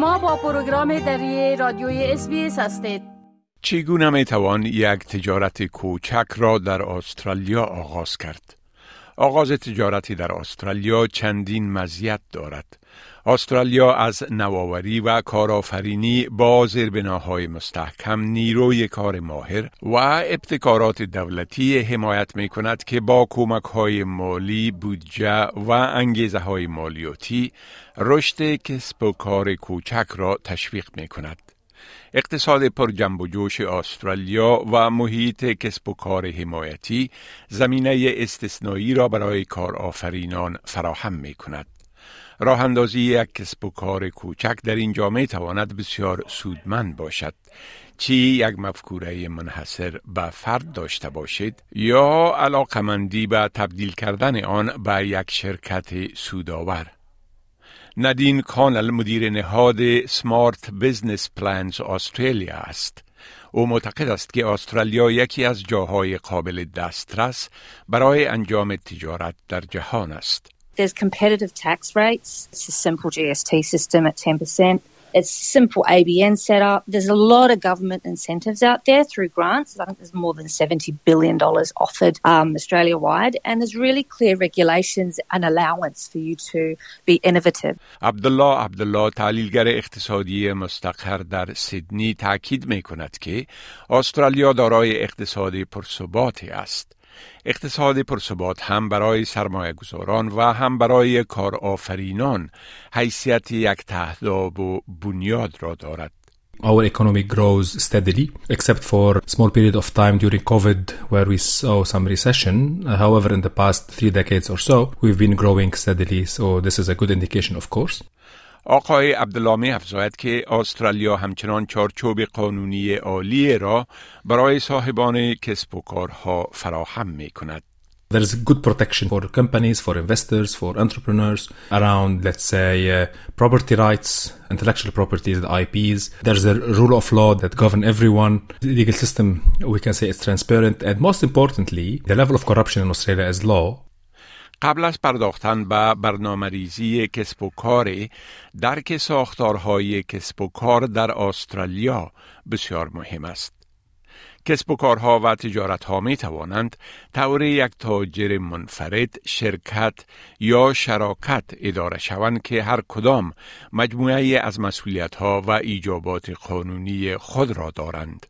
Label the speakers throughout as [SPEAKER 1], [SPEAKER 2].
[SPEAKER 1] شما با پروگرام دری رادیوی اس هستید
[SPEAKER 2] چگونه می توان یک تجارت کوچک را در استرالیا آغاز کرد؟ آغاز تجارتی در استرالیا چندین مزیت دارد. استرالیا از نوآوری و کارآفرینی با زیربناهای مستحکم نیروی کار ماهر و ابتکارات دولتی حمایت می کند که با کمک های مالی، بودجه و انگیزه های مالیاتی رشد کسب و کار کوچک را تشویق می کند. اقتصاد پر جنب و جوش استرالیا و محیط کسب و کار حمایتی زمینه استثنایی را برای کارآفرینان فراهم می کند. راه اندازی یک کسب و کار کوچک در این جامعه تواند بسیار سودمند باشد چی یک مفکوره منحصر به فرد داشته باشید یا علاقمندی به تبدیل کردن آن به یک شرکت سودآور ندین کانل مدیر نهاد سمارت بزنس پلانز استرالیا است او معتقد است که استرالیا یکی از جاهای قابل دسترس برای انجام تجارت در جهان است.
[SPEAKER 3] There's competitive tax rates. It's a simple GST system at 10%. It's simple ABN setup. There's a lot of government incentives out there through grants. I think there's more than $70 billion offered um, Australia wide. And there's really clear regulations and allowance for you to be innovative.
[SPEAKER 2] عبدالله عبدالله تحلیلگر اقتصادی مستقر در سیدنی تاکید می کند که استرالیا دارای اقتصادی پرثباتی است. اقتصاد پرثبات هم برای سرمایه گذاران و هم برای کارآفرینان حیثیت یک تهداب و بنیاد را دارد.
[SPEAKER 4] Our economy grows steadily, except for small period of time during COVID where we saw some recession. However, in the past three decades or so, we've been growing steadily, so this is a good indication, of course.
[SPEAKER 2] آقای عبدالله افزاید که استرالیا همچنان چارچوب قانونی عالی را برای صاحبان کسب و کارها فراهم می کند.
[SPEAKER 4] There is good protection for companies, for investors, for entrepreneurs around, let's say, uh, property rights, intellectual property, the IPs. There's a rule of law that govern everyone. The legal system, we can say, is transparent. And most importantly, the level of corruption in Australia is low.
[SPEAKER 2] قبل از پرداختن به برنامه ریزی کسب و کار درک ساختارهای کسب و کار در استرالیا بسیار مهم است. کسب و کارها و تجارت ها می توانند طور یک تاجر منفرد شرکت یا شراکت اداره شوند که هر کدام مجموعه از مسئولیت ها و ایجابات قانونی خود را دارند.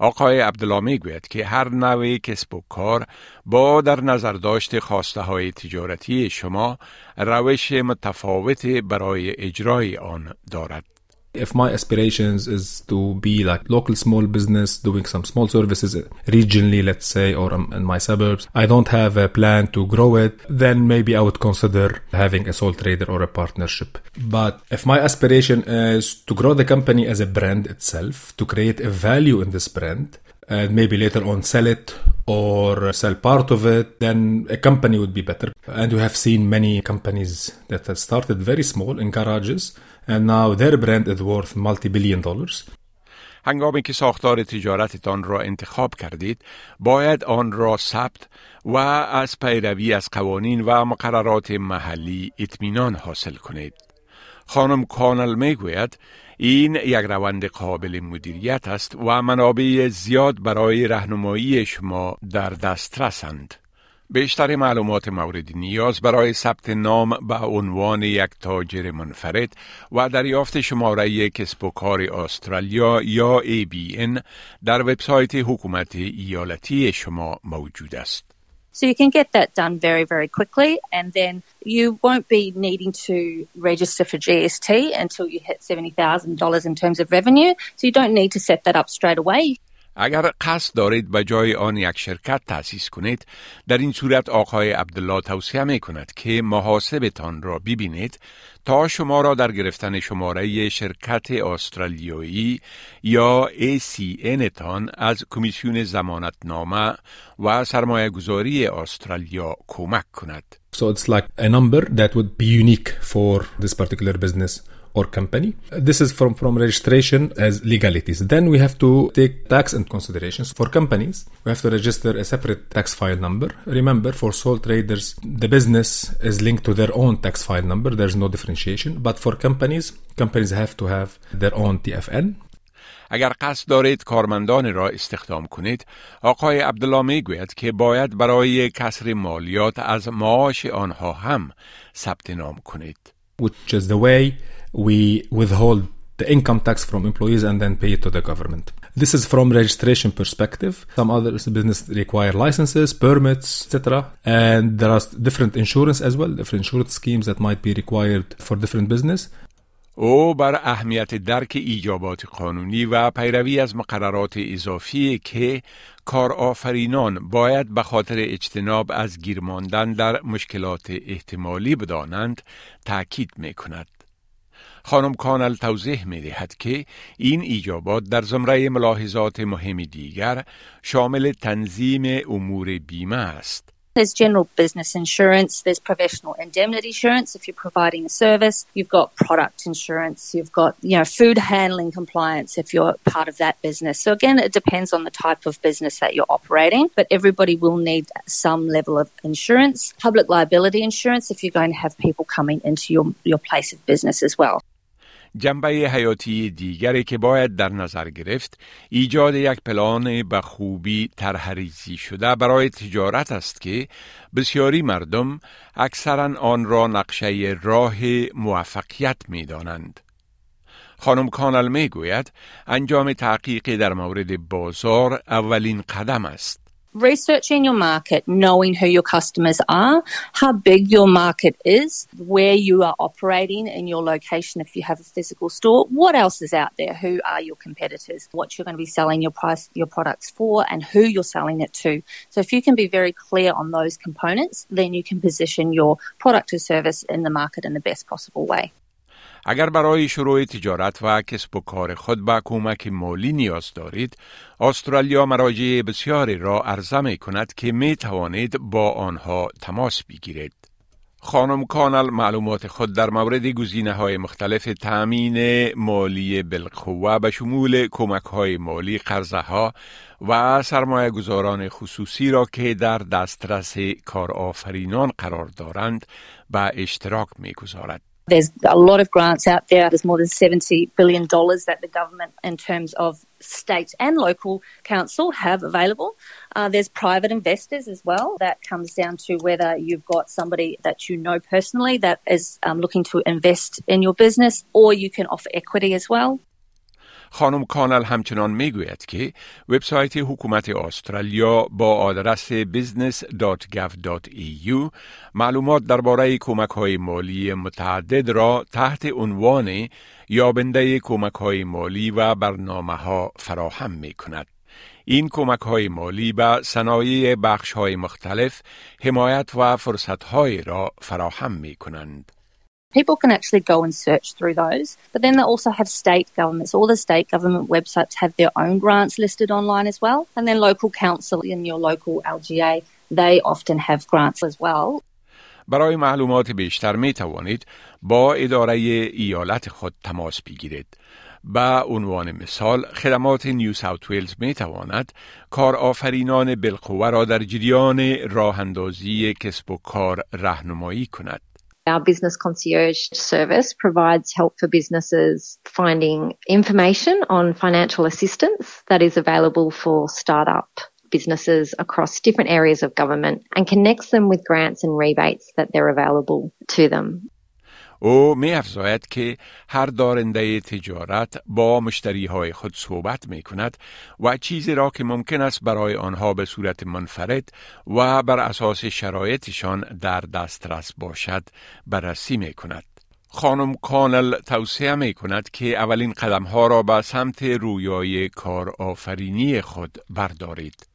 [SPEAKER 2] آقای عبدالله می‌گوید که هر نوع کسب و کار با در نظر داشت خواسته های تجارتی شما روش متفاوت برای اجرای آن دارد.
[SPEAKER 4] If my aspirations is to be like local small business doing some small services regionally, let's say, or um, in my suburbs, I don't have a plan to grow it, then maybe I would consider having a sole trader or a partnership. But if my aspiration is to grow the company as a brand itself, to create a value in this brand, and maybe later on sell it or sell part of it, then a company would be better. And we have seen many companies that have started very small in garages and now their brand is worth multi-billion dollars.
[SPEAKER 2] هنگامی که ساختار تجارتتان را انتخاب کردید باید آن را ثبت و از پیروی از قوانین و مقررات محلی اطمینان حاصل کنید خانم کانل می‌گوید این یک روند قابل مدیریت است و منابع زیاد برای رهنمایی شما در دسترسند بیشتر معلومات مورد نیاز برای ثبت نام به عنوان یک تاجر منفرد و دریافت شماره کسب و کار استرالیا یا ABN در وبسایت حکومت ایالتی شما موجود است.
[SPEAKER 3] So you can get that done very, very quickly, and then you won't be needing to register for GST until you hit $70,000 in terms of revenue. So you don't need to set that up straight away.
[SPEAKER 2] اگر قصد دارید به جای آن یک شرکت تأسیس کنید در این صورت آقای عبدالله توصیه می کند که محاسبتان را ببینید تا شما را در گرفتن شماره شرکت استرالیایی یا ACN تان از کمیسیون زمانت نامه و سرمایه گذاری استرالیا کمک کند.
[SPEAKER 4] So it's like a number that would be unique for this particular business. or company. This is from, from registration as legalities. Then we have to take tax into considerations. For companies, we have to register a separate tax file number. Remember, for sole traders, the business is linked to their own tax file number. There's no differentiation. But for companies, companies have to have their own TFN.
[SPEAKER 2] اگر قصد دارید کارمندان را استخدام کنید آقای عبدالله می گوید که باید برای کسر مالیات از معاش آنها هم ثبت نام کنید
[SPEAKER 4] which is the way we withhold the income tax from employees and then pay it to the government. This is from registration perspective. Some other business require licenses, permits, etc. And there are different insurance as well, different insurance schemes that might be required for different business.
[SPEAKER 2] او بر اهمیت درک ایجابات قانونی و پیروی از مقررات اضافی که کارآفرینان باید به خاطر اجتناب از گیر ماندن در مشکلات احتمالی بدانند تاکید می کند. خانم کانل توضیح می دهد که این ایجابات در زمره ملاحظات مهم دیگر شامل تنظیم امور بیمه است.
[SPEAKER 3] There's general business insurance, there's professional indemnity insurance if you're providing a service, you've got product insurance, you've got, you know, food handling compliance if you're part of that business. So again, it depends on the type of business that you're operating, but everybody will need some level of insurance, public liability insurance if you're going to have people coming into your, your place of business as well.
[SPEAKER 2] جنبه حیاتی دیگری که باید در نظر گرفت ایجاد یک پلان به خوبی ترهریزی شده برای تجارت است که بسیاری مردم اکثرا آن را نقشه راه موفقیت می دانند. خانم کانل می گوید انجام تحقیق در مورد بازار اولین قدم است.
[SPEAKER 3] Researching your market, knowing who your customers are, how big your market is, where you are operating in your location if you have a physical store, what else is out there, who are your competitors, what you're going to be selling your price your products for and who you're selling it to. So if you can be very clear on those components, then you can position your product or service in the market in the best possible way.
[SPEAKER 2] اگر برای شروع تجارت و کسب و کار خود به کمک مالی نیاز دارید، استرالیا مراجع بسیاری را عرضه می کند که می توانید با آنها تماس بگیرید. خانم کانال معلومات خود در مورد گزینه های مختلف تأمین مالی بالقوه به شمول کمک های مالی قرضه ها و سرمایه گذاران خصوصی را که در دسترس کارآفرینان قرار دارند به اشتراک می گذارد.
[SPEAKER 3] There's a lot of grants out there. There's more than $70 billion that the government, in terms of state and local council, have available. Uh, there's private investors as well. That comes down to whether you've got somebody that you know personally that is um, looking to invest in your business, or you can offer equity as well.
[SPEAKER 2] خانم کانل همچنان می‌گوید که وبسایت حکومت استرالیا با آدرس business.gov.eu معلومات درباره کمک های مالی متعدد را تحت عنوان یابنده کمک های مالی و برنامه ها فراهم می کند. این کمک های مالی به صنایع بخش های مختلف حمایت و فرصت های را فراهم می کنند.
[SPEAKER 3] People can actually go and search through those, but then they also have state governments. All the state government websites have their own grants listed online as well. And then local council in your local LGA, they often have grants as well.
[SPEAKER 2] برای معلومات بیشتر می توانید با اداره ایالت خود تماس بگیرید. به عنوان مثال خدمات نیو ساوت ویلز می تواند کارآفرینان بالقوه را در جریان راه اندازی کسب و کار راهنمایی کند.
[SPEAKER 5] Our business concierge service provides help for businesses finding information on financial assistance that is available for startup businesses across different areas of government and connects them with grants and rebates that they're available to them.
[SPEAKER 2] او می افزاید که هر دارنده تجارت با مشتری های خود صحبت می کند و چیزی را که ممکن است برای آنها به صورت منفرد و بر اساس شرایطشان در دسترس باشد بررسی می کند. خانم کانل توصیه می کند که اولین قدم ها را به سمت رویای کار آفرینی خود بردارید.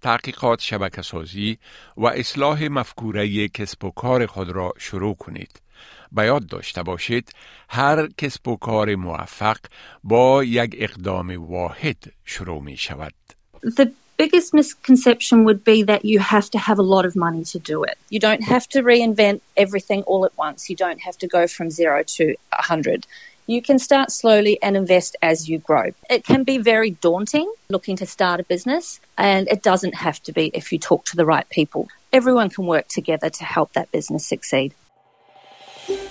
[SPEAKER 2] تحقیقات شبکه سازی و اصلاح مفکوره کسب و کار خود را شروع کنید. به یاد داشته باشید هر کسب و کار موفق با یک اقدام واحد شروع می شود.
[SPEAKER 3] The biggest misconception would be that you have to have a lot of money to do it. You don't have to reinvent everything all at once. You don't have to go from zero to a hundred. You can start slowly and invest as you grow. It can be very daunting looking to start a business, and it doesn't have to be if you talk to the right people. Everyone can work together to help that business succeed.